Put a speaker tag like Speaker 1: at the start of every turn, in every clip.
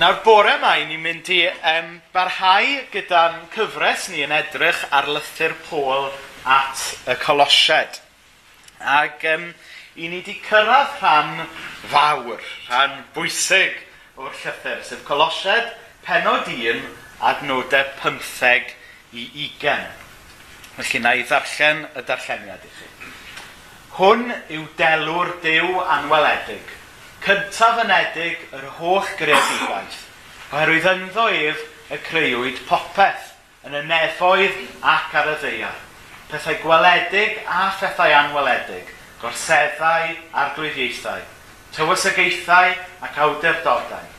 Speaker 1: Nawr bore yma i ni'n mynd i um, barhau gyda'n cyfres ni yn edrych ar lythyr Pôl at y Colosied. Ac um, i ni wedi cyrraedd rhan fawr, rhan bwysig o'r llythyr, sef Colosied penod 1 adnodau 15 i 20. Felly na i ddarllen y darlleniad i chi. Hwn yw delw'r dew anweledig – cyntaf yn edig yr holl greadigaeth, oherwydd ynddo ef y creuwyd popeth yn y nefoedd ac ar y ddeiar, pethau gweledig a phethau anweledig, gorseddau a'r glwyddiaethau, tywysygeithau ac awdurdodau.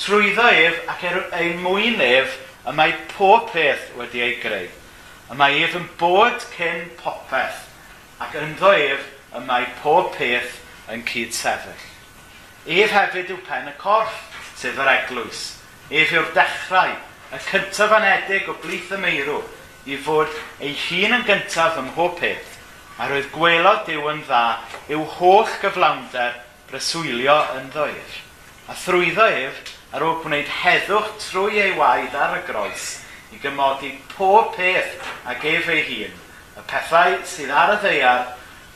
Speaker 1: Trwyddo ef ac er ei mwyn ef y mae pob peth wedi ei greu. Y mae ef yn bod cyn popeth ac ynddo ef y mae pob peth yn cyd sefyll. Ef hefyd yw pen y corff, sef yr eglwys. Ef yw'r dechrau, y cyntaf anedig o blith y meirw, i fod ei hun yn gyntaf ym mhob peth, a roedd gwelod Dyw yn dda yw holl gyflawnder breswylio yn ddoer. A thrwyddo ef ar ôl gwneud heddwch trwy ei waed ar y groes i gymodi pob peth a gef ei hun, y pethau sydd ar y ddeiar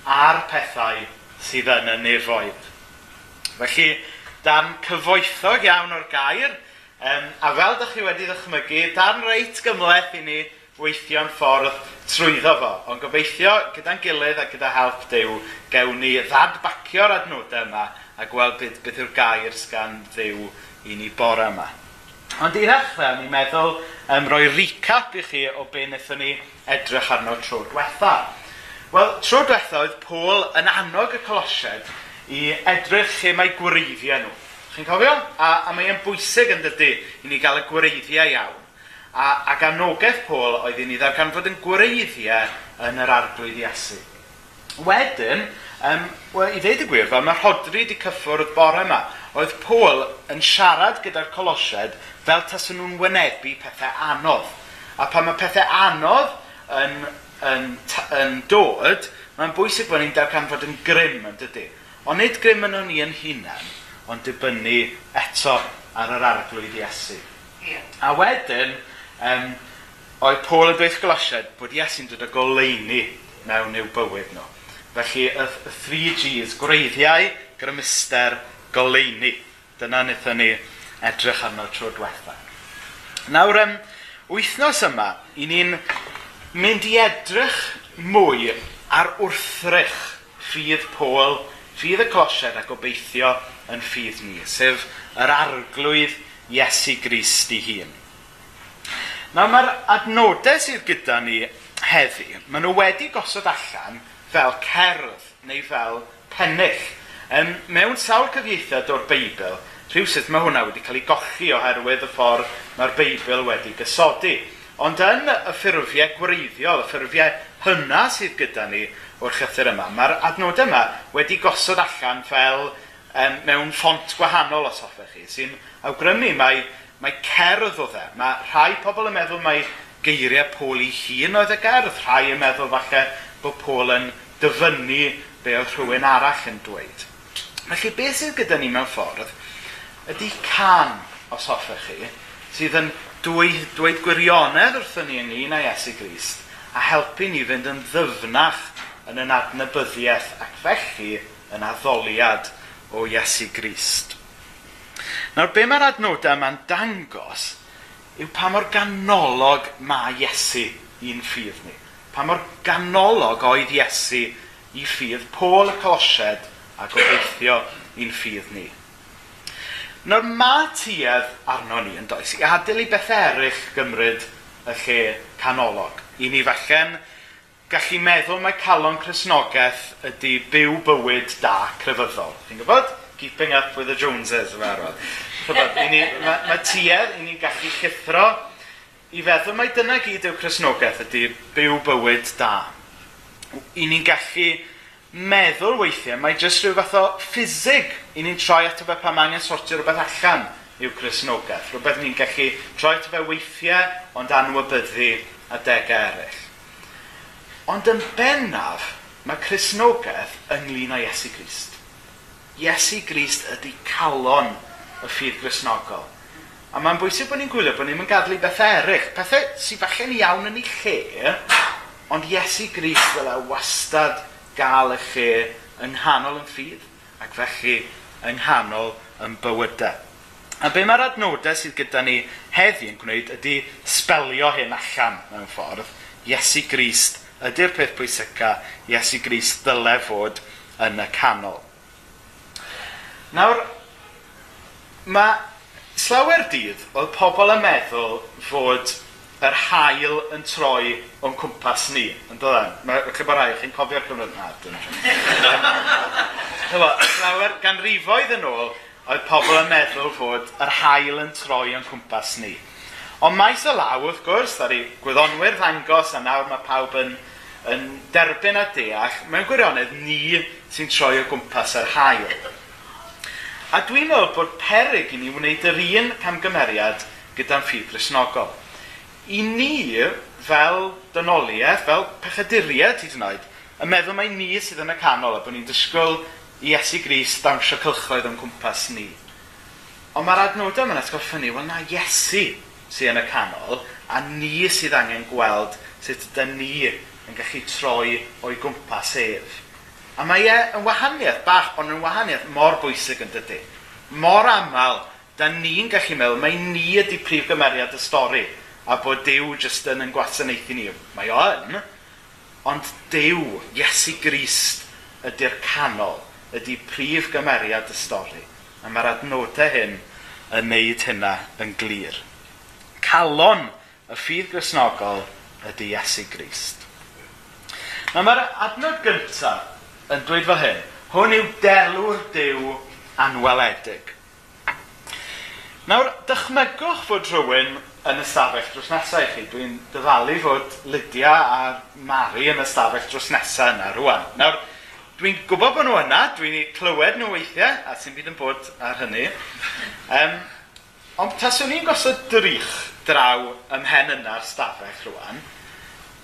Speaker 1: a'r pethau sydd yn y nefoedd. Felly, dan cyfoethog iawn o'r gair, um, a fel ydych chi wedi ddychmygu, dan reit gymleth i ni weithio'n ffordd trwyddo fo. Ond gobeithio gyda'n gilydd a gyda help Dyw, gewn ni ddadbacio'r adnodau yma a gweld beth, beth yw'r gair sgan Dyw i ni bore yma. Ond i ddechrau, ni'n meddwl um, roi recap i chi o be wnaethon ni edrych arno tro diwetha. Wel, tro diwetha oedd Pôl yn annog y Colosied i edrych lle mae gwreiddiau nhw. Chi'n cofio? A, a mae'n bwysig yn dydy i ni gael y gwreiddiau iawn. A, a anogaeth Pôl oedd i ni ddarganfod yn gwreiddiau yn yr arglwydd Iesu. Wedyn, um, well, i ddeud y gwir, fel mae Rhodri wedi cyffwrdd bore yma, oedd Pôl yn siarad gyda'r colosied fel tas nhw'n wynebu pethau anodd. A pan mae pethau anodd yn, yn, yn, yn dod, mae'n bwysig bod ni'n darganfod yn grym yn dydy. Ond nid grym yn ni yn hunain, ond dibynnu eto ar yr arglwydd Iesu. Yeah. A wedyn, um, oedd Paul yn dweud Golosiaid bod Iesu'n dod o goleini mewn i'w bywyd nhw. Felly, y, y 3Gs, gwreiddiau, grymuster, goleini. Dyna wnaethon ni edrych arno tro diwetha. Nawr, um, wythnos yma, i ni'n mynd i edrych mwy ar wrthrych ffydd Paul ffydd y closier a gobeithio yn ffydd ni, sef yr arglwydd Iesu Grist i hun. Nawr mae'r adnodau sydd gyda ni heddi, maen nhw wedi gosod allan fel cerdd neu fel pennill. Um, mewn sawl cyfieithiad o'r Beibl, rhywsyd mae hwnna wedi cael ei gochi oherwydd y ffordd mae'r Beibl wedi gysodi. Ond yn y ffurfiau gwreiddiol, y ffurfiau hynna sydd gyda ni, o'r llythyr yma. Mae'r adnod yma wedi gosod allan fel um, mewn ffont gwahanol os hoffech chi, sy'n awgrymu mae, mae cerdd o dde. Mae rhai pobl yn meddwl mae geiriau Pôl i hun oedd y gerdd, rhai yn meddwl falle bod Pôl yn dyfynnu be oedd rhywun arall yn dweud. Felly, beth sydd gyda ni mewn ffordd ydy can, os hoffech chi, sydd yn dweud, dweud gwirionedd wrthyn ni ynglyn â Iesu Grist a helpu ni fynd yn ddyfnach yn yn adnabyddiaeth ac felly yn addoliad o Iesu Grist. Nawr, be mae'r adnodau yma'n dangos yw pa mor ganolog mae Iesu i'n ffydd ni. Pa mor ganolog oedd Iesu i ffydd Pôl y Colosied a gobeithio i'n ffydd ni. Nawr mae tuedd arno ni yn does i adael i beth eraill gymryd y lle canolog. I ni falle'n gallu meddwl mae calon Cresnogaeth ydy byw bywyd da crefyddol. Chi'n gwybod? Keeping up with the Joneses yma arwad. mae ma, tuedd i ni'n gallu llithro i feddwl mai dyna gyd yw Cresnogaeth ydy byw bywyd da. I ni'n gallu meddwl weithiau mae jyst rhyw fath o ffisig i ni'n troi ato fe pam angen sortio rhywbeth allan yw Cresnogaeth. Rhywbeth ni'n gallu troi ato fe weithiau ond anwybyddu adegau eraill. Ond yn bennaf, mae Cresnogaeth ynglyn â Iesu Grist. Iesu Grist ydy calon y ffydd grisnogol. A mae'n bwysig bod ni'n gwylio bod ni'n gadlu bethau erych, pethau sy'n falle'n iawn yn ei lle, ond Iesu Grist fel e wastad gael y lle yng nghanol yn ffydd, ac felly yng nghanol yn bywydau. A be mae'r adnodau sydd gyda ni heddi yn gwneud ydy sbelio hyn allan mewn ffordd. Iesu Grist ydy'r peth pwysica Iesu Gris ddylai fod yn y canol. Nawr, mae slawer dydd oedd pobl yn meddwl fod yr hael yn troi o'n cwmpas ni, yn dod yn. E? Mae chi'n bod rai, chi'n cofio'r cyfnod na. Chyfo, llawer ganrifoedd yn ôl, oedd pobl yn meddwl fod yr hael yn troi o'n cwmpas ni. Ond maes y law, wrth gwrs, ar ei gwyddonwyr ddangos, a nawr mae pawb yn, yn derbyn a deall, mewn gwirionedd ni sy'n troi o gwmpas yr hael. A dwi'n meddwl bod peryg i ni wneud yr un camgymeriad gyda'n ffydd bresnogol. I ni, fel dynoliaeth, fel pechaduriaid hyd yn oed, yn meddwl mai ni sydd yn y canol a bod ni'n disgwyl i Iesu Gris dawnsio cylchoedd o'n cwmpas ni. Ond mae'r adnodau yma'n atgoffa ni, wel na Iesu sydd yn y canol, a ni sydd angen gweld sut da ni yn gallu troi o'i gwmpas ef. A mae e yn wahaniaeth bach, ond yn wahaniaeth mor bwysig yn dydy. Mor aml, da ni'n gallu meddwl, mae ni ydy prif gymeriad y stori, a bod Dyw jyst yn yn gwasanaethu ni. Mae o yn, ond Dyw, Iesu Grist, ydy'r canol, ydy prif gymeriad y stori. A mae'r adnodau hyn yn neud hynna yn glir calon y ffydd grisnogol ydy Iesu Grist. Nawr mae'r adnod gyntaf yn dweud fel hyn, hwn yw delw'r dew anweledig. Nawr, dychmygwch fod rhywun yn ystafell dros nesaf i chi. Dwi'n dyfalu fod Lydia a Mari yn ystafell dros nesaf yna rwan. Nawr, dwi'n gwybod bod nhw yna, dwi'n clywed nhw weithiau, a sy'n byd yn bod ar hynny. Um, Ond taswn i'n gosod drych draw ymhen yna'r stafell rwan,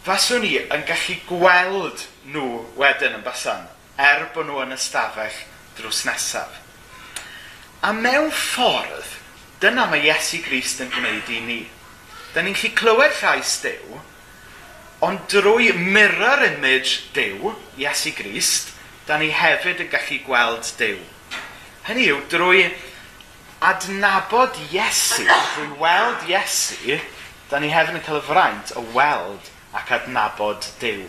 Speaker 1: faswn i yn gallu gweld nhw wedyn yn basan, er bod nhw yn y stafell drws nesaf. A mewn ffordd, dyna mae Iesu Grist yn gwneud i ni. Da ni'n gallu clywed llais Dyw, ond drwy mirror image Dyw, Iesu Grist, da ni hefyd yn gallu gweld Dyw. Hynny yw, drwy adnabod Iesu, drwy weld Iesu, da ni hefyd yn cael y fraint o weld ac adnabod Dyw.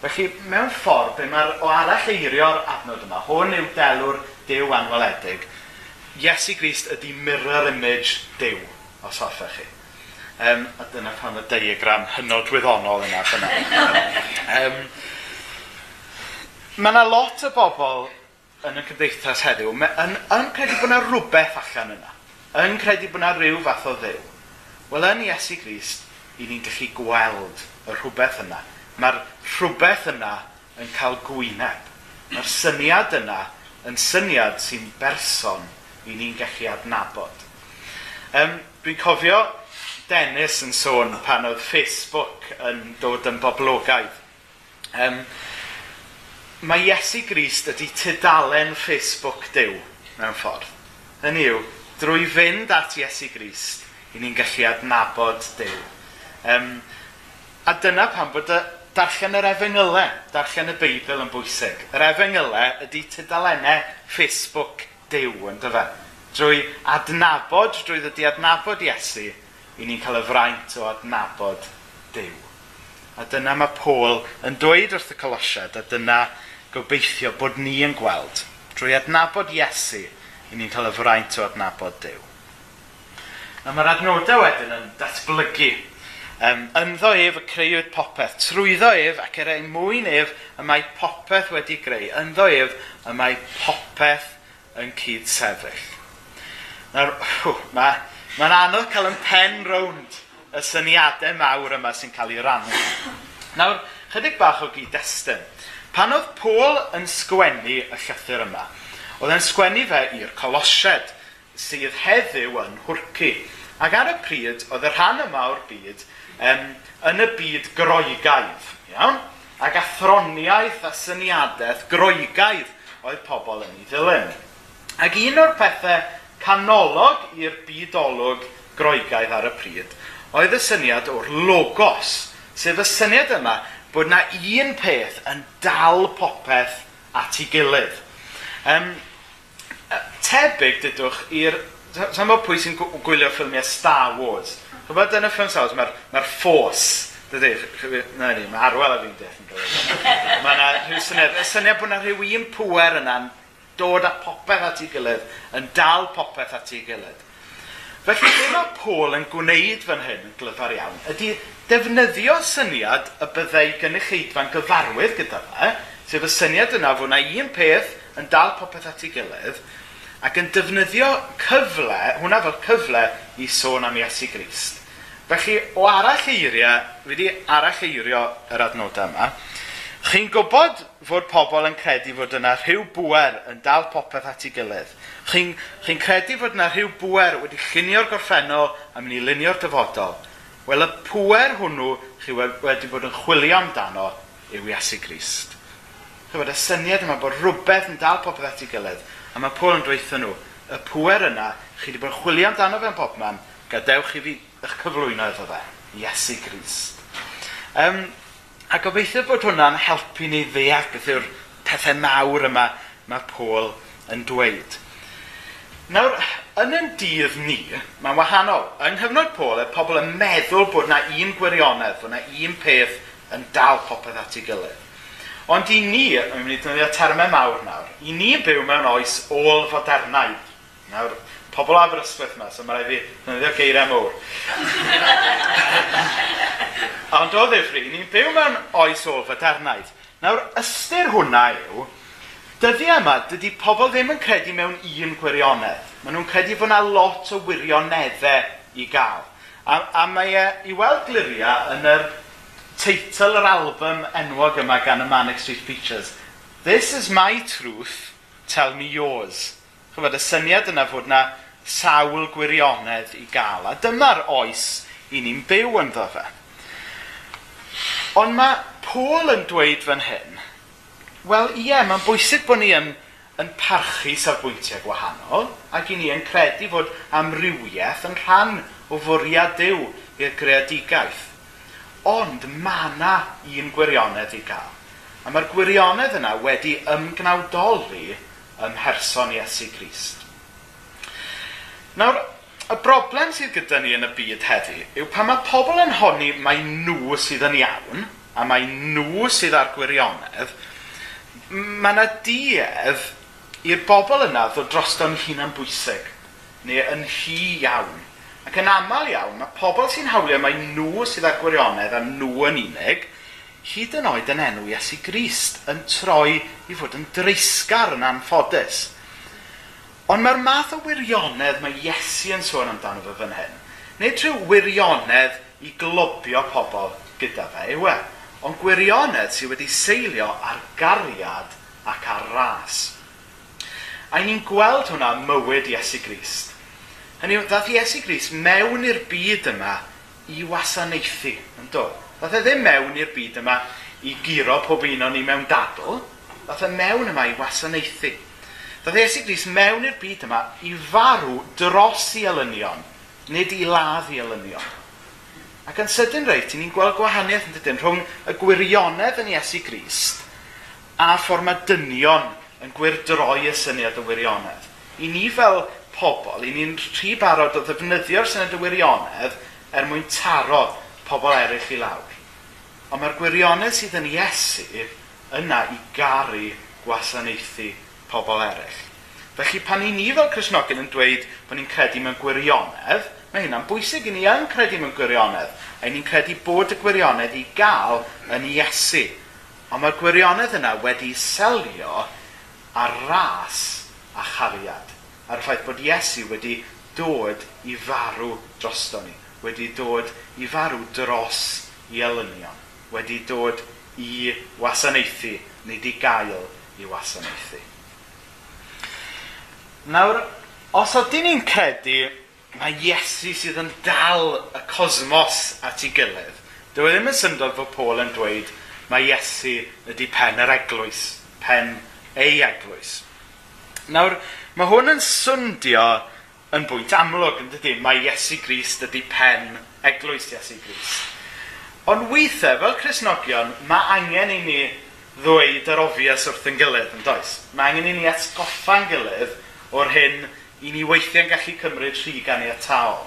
Speaker 1: Felly, mewn ffordd, be mae'r o arall eirio'r adnod yma, hwn yw delw'r Dyw anweledig. Iesu Grist ydy mirror image Dyw, os hoffech chi. Um, a dyna pan y diagram hynod wyddonol yna. yna. um, mae yna lot o bobl yn y cymdeithas heddiw, yn, yn credu bod yna rhywbeth allan yna, yn credu bod yna rhyw fath o ddew, wel yn Iesu Grist, i ni'n gallu gweld y rhywbeth yna. Mae'r rhywbeth yna yn cael gwyneb. Mae'r syniad yna yn syniad sy'n berson i ni'n gallu adnabod. Um, Dwi'n cofio Dennis yn sôn pan oedd Facebook yn dod yn boblogaidd. Um, mae Iesu Grist ydy tudalen Facebook Dyw mewn ffordd. Yn i'w, drwy fynd at Iesu Grist, i ni'n gallu adnabod Dyw. Um, a dyna pan bod y darllen yr efengylau, darllen y Beibl yn bwysig. Yr efengylau ydy tudalennau Facebook Dyw yn dyfa. Drwy adnabod, drwy ddod i adnabod Iesu, i ni'n cael y fraint o adnabod Dyw. A dyna mae Paul yn dweud wrth y Colosiad, a dyna gobeithio bod ni yn gweld drwy adnabod Iesu i ni'n cael y fraint o adnabod Dyw. A mae'r adnodau wedyn yn datblygu. Um, ynddo ef y creuwyd popeth, trwyddo ef ac er ein mwyn ef y mae popeth wedi greu. Ynddo ef y mae popeth yn cyd sefyll. Nawr, mae'n ma anodd cael yn pen rownd y syniadau mawr yma sy'n cael ei rannu. Nawr, chydig bach o gyd-destun Pan oedd Paul yn sgwennu y llythyr yma, oedd e'n sgwennu fe i'r Colosied, sydd heddiw yn hwrci. Ac ar y pryd, oedd y rhan yma o'r byd um, yn y byd groegaidd, iawn? Ac athroniaeth a syniadaeth groegaidd oedd pobl yn ei ddilyn. Ac un o'r pethau canolog i'r bydolwg groegaidd ar y pryd oedd y syniad o'r logos, sef y syniad yma bod na un peth yn dal popeth at ei gilydd. Um, tebyg dydwch i'r... Sa'n bod pwy sy'n gwylio ffilmiau Star Wars? Chybod yn y ffilm Star Wars, mae'r ma force Dydy, na ni, mae arwel a fi'n deall yn dod. Mae yna rhyw syniad, y syniad bod yna rhyw un pwer yna'n dod â popeth at ei gilydd, yn dal popeth at ei gilydd. Felly, be mae Paul yn gwneud fan hyn yn glyfar iawn, ydy defnyddio syniad y byddai gynulleidfa'n gyfarwydd gyda fe, sef y syniad yna fod yna un peth yn dal popeth at ei gilydd, ac yn defnyddio cyfle, hwnna fel cyfle i sôn am Iesu Grist. Felly, o arall eiriau, wedi arall eirio yr adnodau yma, Chi'n gwybod fod pobl yn credu fod yna rhyw bwer yn dal popeth at ei gilydd. Chi'n chi credu fod yna rhyw bwer wedi llunio'r gorffennol a mynd i lunio'r dyfodol. Wel, y pwer hwnnw chi wedi bod yn chwilio amdano yw Iesu Grist. Chi Chybod, y syniad yma bod rhywbeth yn dal popeth at ei gilydd. A mae Paul yn dweithio nhw, y pwer yna, chi wedi bod yn chwilio amdano fe'n popman, gadewch i fi eich cyflwyno iddo fe. Iesu Grist. Um, A gobeithio bod hwnna'n helpu ni ddeall beth yw'r pethau mawr yma mae Paul yn dweud. Nawr, yn yn dydd ni, mae'n wahanol. Yng nghyfnod Paul, y pobl yn meddwl bod yna un gwirionedd, bod yna un peth yn dal popeth at ei gilydd. Ond i ni, yn mynd i ddefnyddio termau mawr nawr, i ni byw mewn oes ôl fodernaidd. Nawr, pobl Aberystwyth yma, so mae'n rhaid fi ddefnyddio geiriau mwr. Ond o ddifri, ni'n byw mewn oes o fadarnaid. Nawr, ystyr hwnna yw, dyddi yma, dydy pobl ddim yn credu mewn un gwirionedd. Maen nhw'n credu bod yna lot o wirioneddau i gael. A, a mae e i weld gliria yn yr teitl yr album enwog yma gan y Manic Street Preachers. This is my truth, tell me yours. Chyfod, y syniad yna fod yna sawl gwirionedd i gael. A dyma'r oes i ni'n byw yn ddo fe. Ond mae Paul yn dweud fan hyn, wel ie, mae'n bwysig bod ni yn, yn parchu safbwyntiau gwahanol ac i ni yn credu fod amrywiaeth yn rhan o fwriad Dyw i'r greadigaeth. Ond mae yna un gwirionedd i gael. A mae'r gwirionedd yna wedi ymgnawdoli ym mherson Iesu Grist. Nawr, Y broblem sydd gyda ni yn y byd heddi yw pan mae pobl yn honni mae nhw sydd yn iawn a mae nhw sydd ar gwirionedd, mae yna duedd i'r bobl yna ddod drosto'n hunan bwysig neu yn hi iawn. Ac yn aml iawn, mae pobl sy'n hawlio mae nhw sydd ar gwirionedd a nhw yn unig, hyd yn oed yn enw Iesu Grist yn troi i fod yn dreisgar yn anffodus. Ond mae'r math o wirionedd mae Iesu yn sôn amdano fe fan hyn, nid rhyw wirionedd i globio pobl gyda fe yw e, ond gwirionedd sydd wedi seilio ar gariad ac ar ras. A ni'n gweld hwnna mywyd Iesu Grist. Hynny yw, ddath Iesu Grist mewn i'r byd yma i wasanaethu, yn do? Ddath e ddim mewn i'r byd yma i giro pob un o'n ni mewn dadl, ddath e mewn yma i wasanaethu. Doedd Iesu Gris mewn i'r byd yma i farw dros i elynion, nid i ladd i elynion. Ac yn sydyn reit, ni'n gweld gwahaniaeth yn dydyn rhwng y gwirionedd yn Iesu Grist a ffordd mae dynion yn gwirdroi y syniad y wirionedd. I ni fel pobl, i ni'n rhy barod o ddefnyddio'r syniad y wirionedd er mwyn taro pobl eraill i lawr. Ond mae'r gwirionedd sydd yn Iesu yna i garu gwasanaethu pobl eraill. Felly pan i ni fel Cresnogion yn dweud bod ni'n credu mewn gwirionedd, mae hynna'n bwysig i ni yn credu mewn gwirionedd. A ni'n credu bod y gwirionedd i gael yn Iesu. Ond mae'r gwirionedd yna wedi selio ar ras a chariad. A'r ffaith bod Iesu wedi dod i farw drosto ni. Wedi dod i farw dros i elynion. Wedi dod i wasanaethu, nid i gael i wasanaethu. Nawr, os ydyn ni'n credu mae Iesu sydd yn dal y cosmos at ei gilydd, dyw e ddim yn syndod fod Paul yn dweud mae Iesu ydy pen yr eglwys, pen ei eglwys. Nawr, mae hwn yn swndio yn bwynt amlwg yn dydy, mae Iesu Grist ydy pen eglwys Iesu Grist. Ond weithiau, fel Cresnogion, mae angen i ni ddweud yr ofias wrth yn gilydd, yn does? Mae angen i ni atgoffa'n gilydd o'r hyn i ni weithiau'n gallu cymryd rhi gan i'r tal.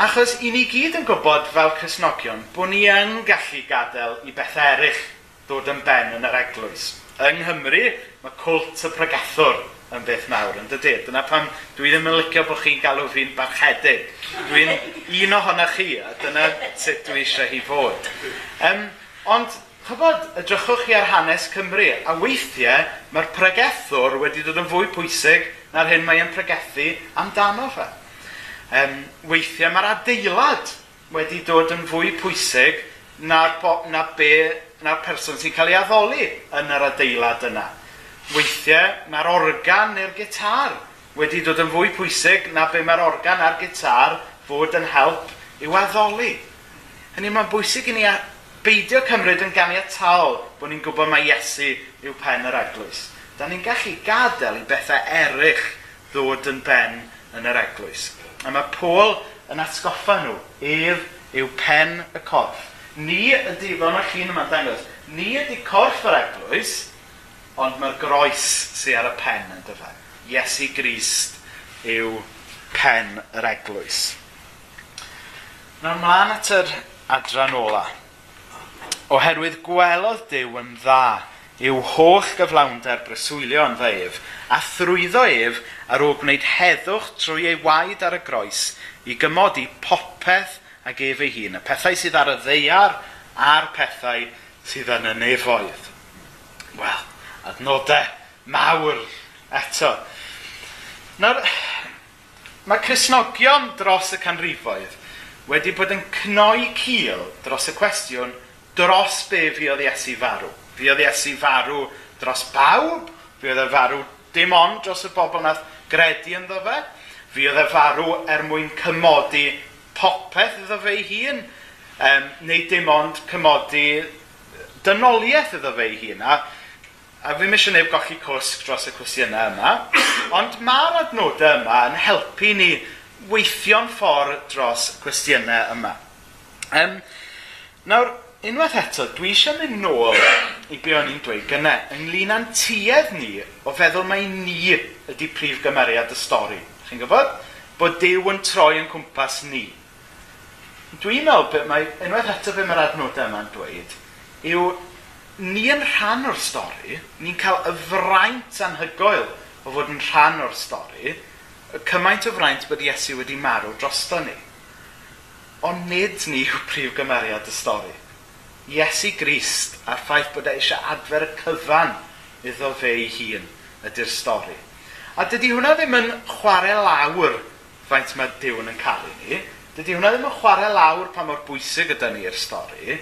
Speaker 1: Achos i ni gyd yn gwybod fel Cresnogion bod ni yn gallu gadael i beth eraill dod yn ben yn yr eglwys. Yng Nghymru, mae cwlt y pregathwr yn beth mawr, yn dydy. Dyna pam dwi ddim yn licio bod chi'n galw fi'n barchedig. Dwi'n un ohonoch chi, a dyna sut dwi eisiau hi fod. Um, ond Chybod, edrychwch chi ar hanes Cymru, a weithiau mae'r pregethwr wedi dod yn fwy pwysig na'r hyn mae'n pregethu amdano fe. Um, weithiau mae'r adeilad wedi dod yn fwy pwysig na'r, na be, na'r person sy'n cael ei addoli yn yr adeilad yna. Weithiau mae'r organ neu'r gitar wedi dod yn fwy pwysig na be mae'r organ a'r gitar fod yn help i'w addoli. Hynny mae'n bwysig i ni beidio cymryd yn ganiataol bod ni'n gwybod mae Iesu yw pen yr eglwys. Da ni'n gallu gadael i bethau erych ddod yn ben yn yr eglwys. A mae Paul yn atgoffa nhw, ef yw pen y corff. Ni ydy, fel mae'r llun yma'n dangos, ni ydy corff yr eglwys, ond mae'r groes sy'n ar y pen yn dyfa. Iesu Grist yw pen yr eglwys. Nawr mlaen at yr adran olaf oherwydd gwelodd Dyw yn dda yw holl gyflawnder breswylio yn ddeif a thrwyddo ef ar ôl gwneud heddwch trwy ei waed ar y groes i gymodi popeth ag ef ei hun, y pethau sydd ar y ddeiar a'r pethau sydd yn y nefoedd. Wel, adnodau mawr eto. Nawr, mae Cresnogion dros y canrifoedd wedi bod yn cnoi cil dros y cwestiwn – dros be fi oedd Iesu farw. Fi oedd Iesu farw dros bawb, fi oedd e farw dim ond dros y bobl nath gredu ynddo fe, fi oedd e farw er mwyn cymodi popeth iddo fe ei hun, um, neu dim ond cymodi dynoliaeth iddo fe ei hun. A, a fi'n mysio neb gochi cwsg dros y cwestiynau yma, ond mae'r adnodau yma yn helpu ni weithio'n ffordd dros cwestiynau yma. Um, nawr, unwaith eto, dwi eisiau mynd nôl i be o'n i'n dweud gynne, ynglyn â'n tuedd ni o feddwl mai ni ydy prif gymeriad y stori. Chi'n gwybod? Bod Dyw yn troi yn cwmpas ni. Dwi'n meddwl, be, mae, unwaith eto be mae'r adnodau yma'n dweud, yw ni yn rhan o'r stori, ni'n cael y fraint anhygoel o fod yn rhan o'r stori, y cymaint o fraint bod Iesu wedi marw drosto ni. Ond nid ni yw prif gymeriad y stori. Iesu Grist a'r ffaith bod e eisiau adfer y cyfan iddo fe ei hun ydy'r stori. A dydy hwnna ddim yn chwarae lawr faint mae Dyw yn caru ni. Dydy hwnna ddim yn chwarae lawr pa mor bwysig ydy ni'r stori.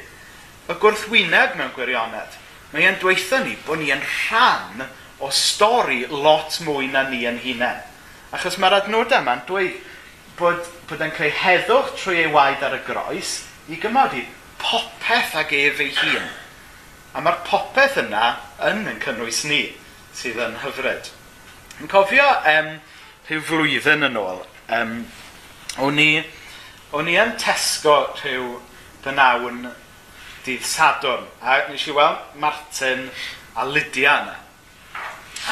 Speaker 1: Y gwrthwyneb mewn gwirionedd, mae e'n dweithio ni bod ni yn rhan o stori lot mwy na ni yn hunain. Achos mae'r adnodau yma'n dweud bod, bod e'n creu heddwch trwy ei waed ar y groes i gymodi popeth ag ef ei hun. A mae'r popeth yna yn yn cynnwys ni, sydd yn hyfryd. Yn cofio um, rhyw flwyddyn yn ôl, um, o'n, i, o'n i yn tesgo rhyw dynawn dydd Sadwrn, a nes i weld Martin a Lydia yna.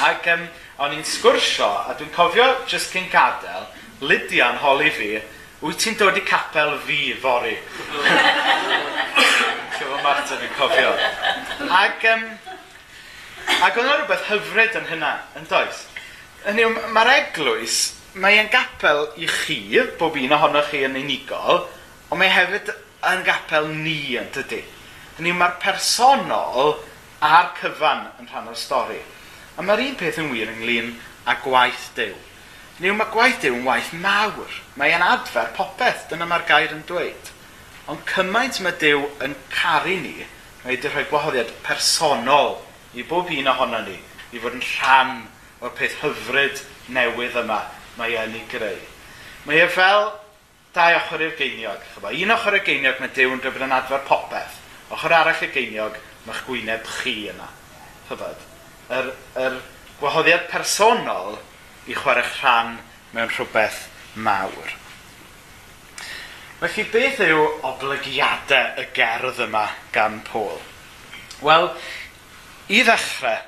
Speaker 1: Ac um, o'n i'n sgwrsio, a dwi'n cofio jyst cyn gadael, Lydia'n holi fi, wyt ti'n dod i capel fi fori? Martin yn cofio. Ac, um, ac oedd yna rhywbeth hyfryd yn hynna, yn does. Hynny yw, mae'r eglwys, mae'n gapel i chi, bob un ohonoch chi yn unigol, ond mae hefyd yn gapel ni yn dydy. Hynny yw, mae'r personol a'r cyfan yn rhan o'r stori. A mae'r un peth yn wir ynglyn â gwaith Dyw. Niw, mae gwaith Dyw yn waith mawr. Mae e'n adfer popeth, dyna mae'r gair yn dweud. Ond cymaint mae Dyw yn caru ni, mae wedi rhoi gwahoddiad personol i bob un ohono ni, i fod yn rhan o'r peth hyfryd newydd yma mae e'n ei greu. Mae e fel dau ochr i'r geiniog. Chyba. Un ochr y geiniog mae Dyw yn dod yn adfer popeth. Ochr arall y geiniog mae'ch gwyneb chi yna. Chyfod. Yr, yr gwahoddiad personol i chwarae'ch rhan mewn rhywbeth mawr. Felly beth yw oblygiadau y gerdd yma gan Pôl? Wel, i ddechrau,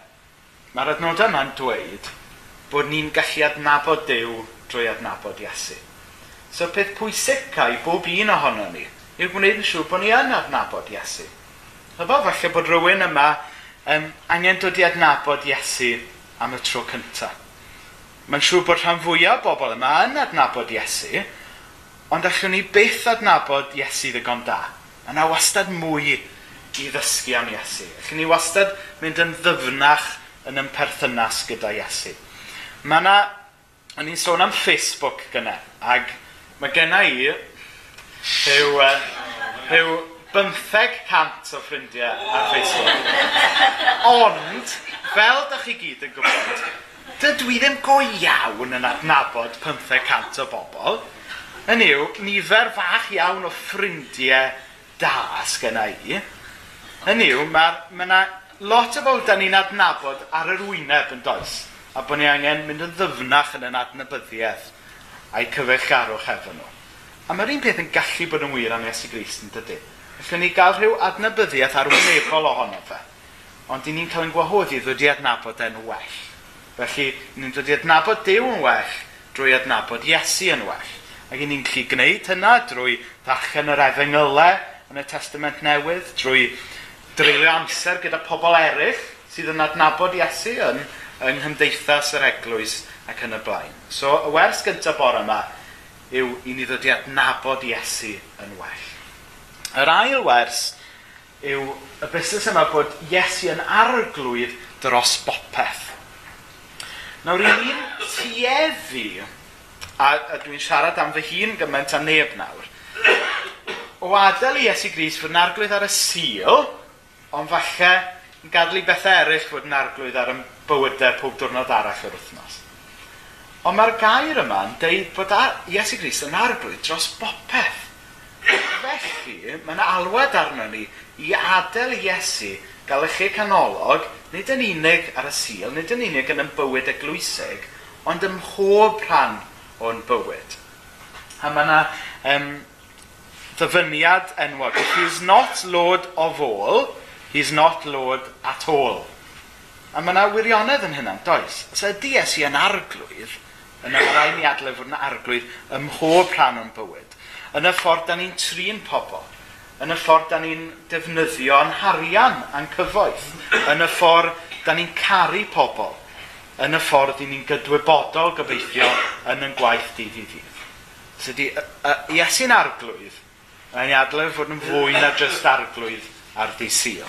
Speaker 1: mae'r adnodau yma'n dweud bod ni'n gallu adnabod Dyw drwy adnabod Iesu. So peth pwysicau bob un ohono ni yw gwneud yn siŵr bod ni yn adnabod Iesu. Efo falle bod rhywun yma um, angen dod i adnabod Iesu am y tro cyntaf. Mae'n siŵr bod rhan fwyaf o bobl yma yn adnabod Iesu, Ond allwn ni beth adnabod Iesu ddigon da. A na wastad mwy i ddysgu am Iesu. Allwn ni wastad mynd yn ddyfnach yn ym perthynas gyda Iesu. Mae yna, o'n i'n sôn am Facebook gyna, ac mae genna i rhyw, rhyw 500 o ffrindiau ar Facebook. Ond, fel da chi gyd yn gwybod, dydw i ddim go iawn yn adnabod 500 o bobl, Yn yw, nifer fach iawn o ffrindiau da sgynna i. Yn yw, mae yna lot o bobl da ni'n adnabod ar yr wyneb yn does. A bod ni angen mynd yn ddyfnach yn yn adnabyddiaeth a'i cyfeillgarwch efo nhw. A mae'r un peth yn gallu bod yn wir am Iesu Grist yn dydy. Felly ni gael rhyw adnabyddiaeth arwynebol ohono fe. Ond i ni'n cael ein gwahoddi ddod i adnabod e'n well. Felly, ni'n dod i adnabod Dyw yn well drwy adnabod Iesu yn well. Ac ni'n gallu gwneud hynna drwy ddarllen yr efengylau yn y Testament Newydd, drwy dreulio amser gyda pobl eraill sydd yn adnabod Iesu yn, yng nghymdeithas yr eglwys ac yn y blaen. So, y wers gyntaf bore yma yw i ni ddod i adnabod Iesu yn well. Yr ail wers yw y busnes yma bod Iesu yn arglwydd dros bopeth. Nawr, i ni'n tueddu a, a dwi'n siarad am fy hun gymaint a neb nawr. O adael i Iesu Gris fod yn arglwydd ar y sil, ond falle yn gadw i bethau eraill fod yn arglwydd ar y bywydau pob diwrnod arall yr wythnos. Ond mae'r gair yma yn deud bod Iesu Gris yn arglwydd dros bopeth. Felly, mae yna alwad arno ni i adael Iesu gael eich canolog, nid yn unig ar y sil, nid yn unig yn y bywyd eglwysig, ond ym mhob rhan o'n bywyd. A mae yna um, ddyfyniad enwog. He's not Lord of all, he's not Lord at all. A mae yna wirionedd yn hynna, does? Os ydy Iesu yn arglwydd, yna mae rhaid ni adlef yn arglwydd ym mhob rhan o'n bywyd. Yn y ffordd da ni'n trin pobl, yn y ffordd da ni'n defnyddio'n harian a'n cyfoeth, yn y ffordd da ni'n caru pobl, yn y ffordd i ni'n gydwybodol gobeithio yn yn gwaith dydd i ddydd. So di, Iesu'n arglwydd, mae'n adle fod yn fwy na jyst arglwydd ar di sil.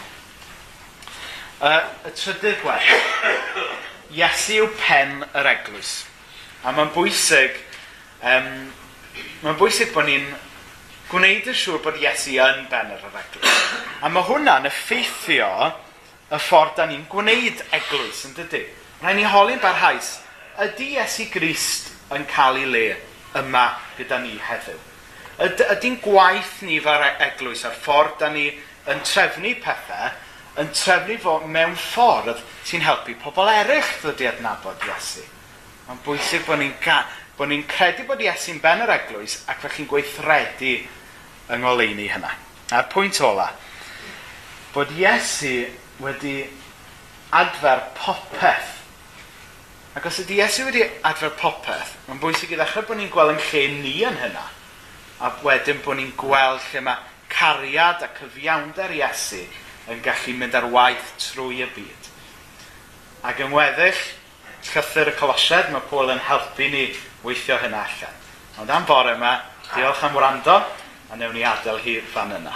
Speaker 1: Uh, y trydydd gwell, Iesu yw pen yr eglwys. A mae'n bwysig, um, mae'n bwysig bod ni'n gwneud yn siŵr bod Iesu yn ben yr eglwys. A mae hwnna'n effeithio y ffordd da ni'n gwneud eglwys, yn dydy? Rhaid ni holi'n barhaus, ydy Iesu Grist yn cael ei le yma gyda ni heddiw? Ydy'n gwaith ni fel e- eglwys a'r ffordd da ni yn trefnu pethau, yn trefnu fo mewn ffordd sy'n helpu pobl eraill ddod i adnabod Iesu. Mae'n bwysig bod ni'n bo ni credu bod Iesu'n ben yr eglwys ac fe chi'n gweithredu yng ngoleini hynna. A'r pwynt ola, bod Iesu wedi adfer popeth Ac os ydy Iesu wedi adfer popeth, mae'n bwysig i ddechrau bod ni'n gweld yn lle ni yn hynna. A wedyn bod ni'n gweld lle mae cariad a cyfiawnder Iesu yn gallu mynd ar waith trwy y byd. Ac yn weddill, llythyr y colosiad, mae Paul yn helpu ni weithio hynna allan. Ond am bore yma, diolch am wrando, a newn ni adael hi fan yna.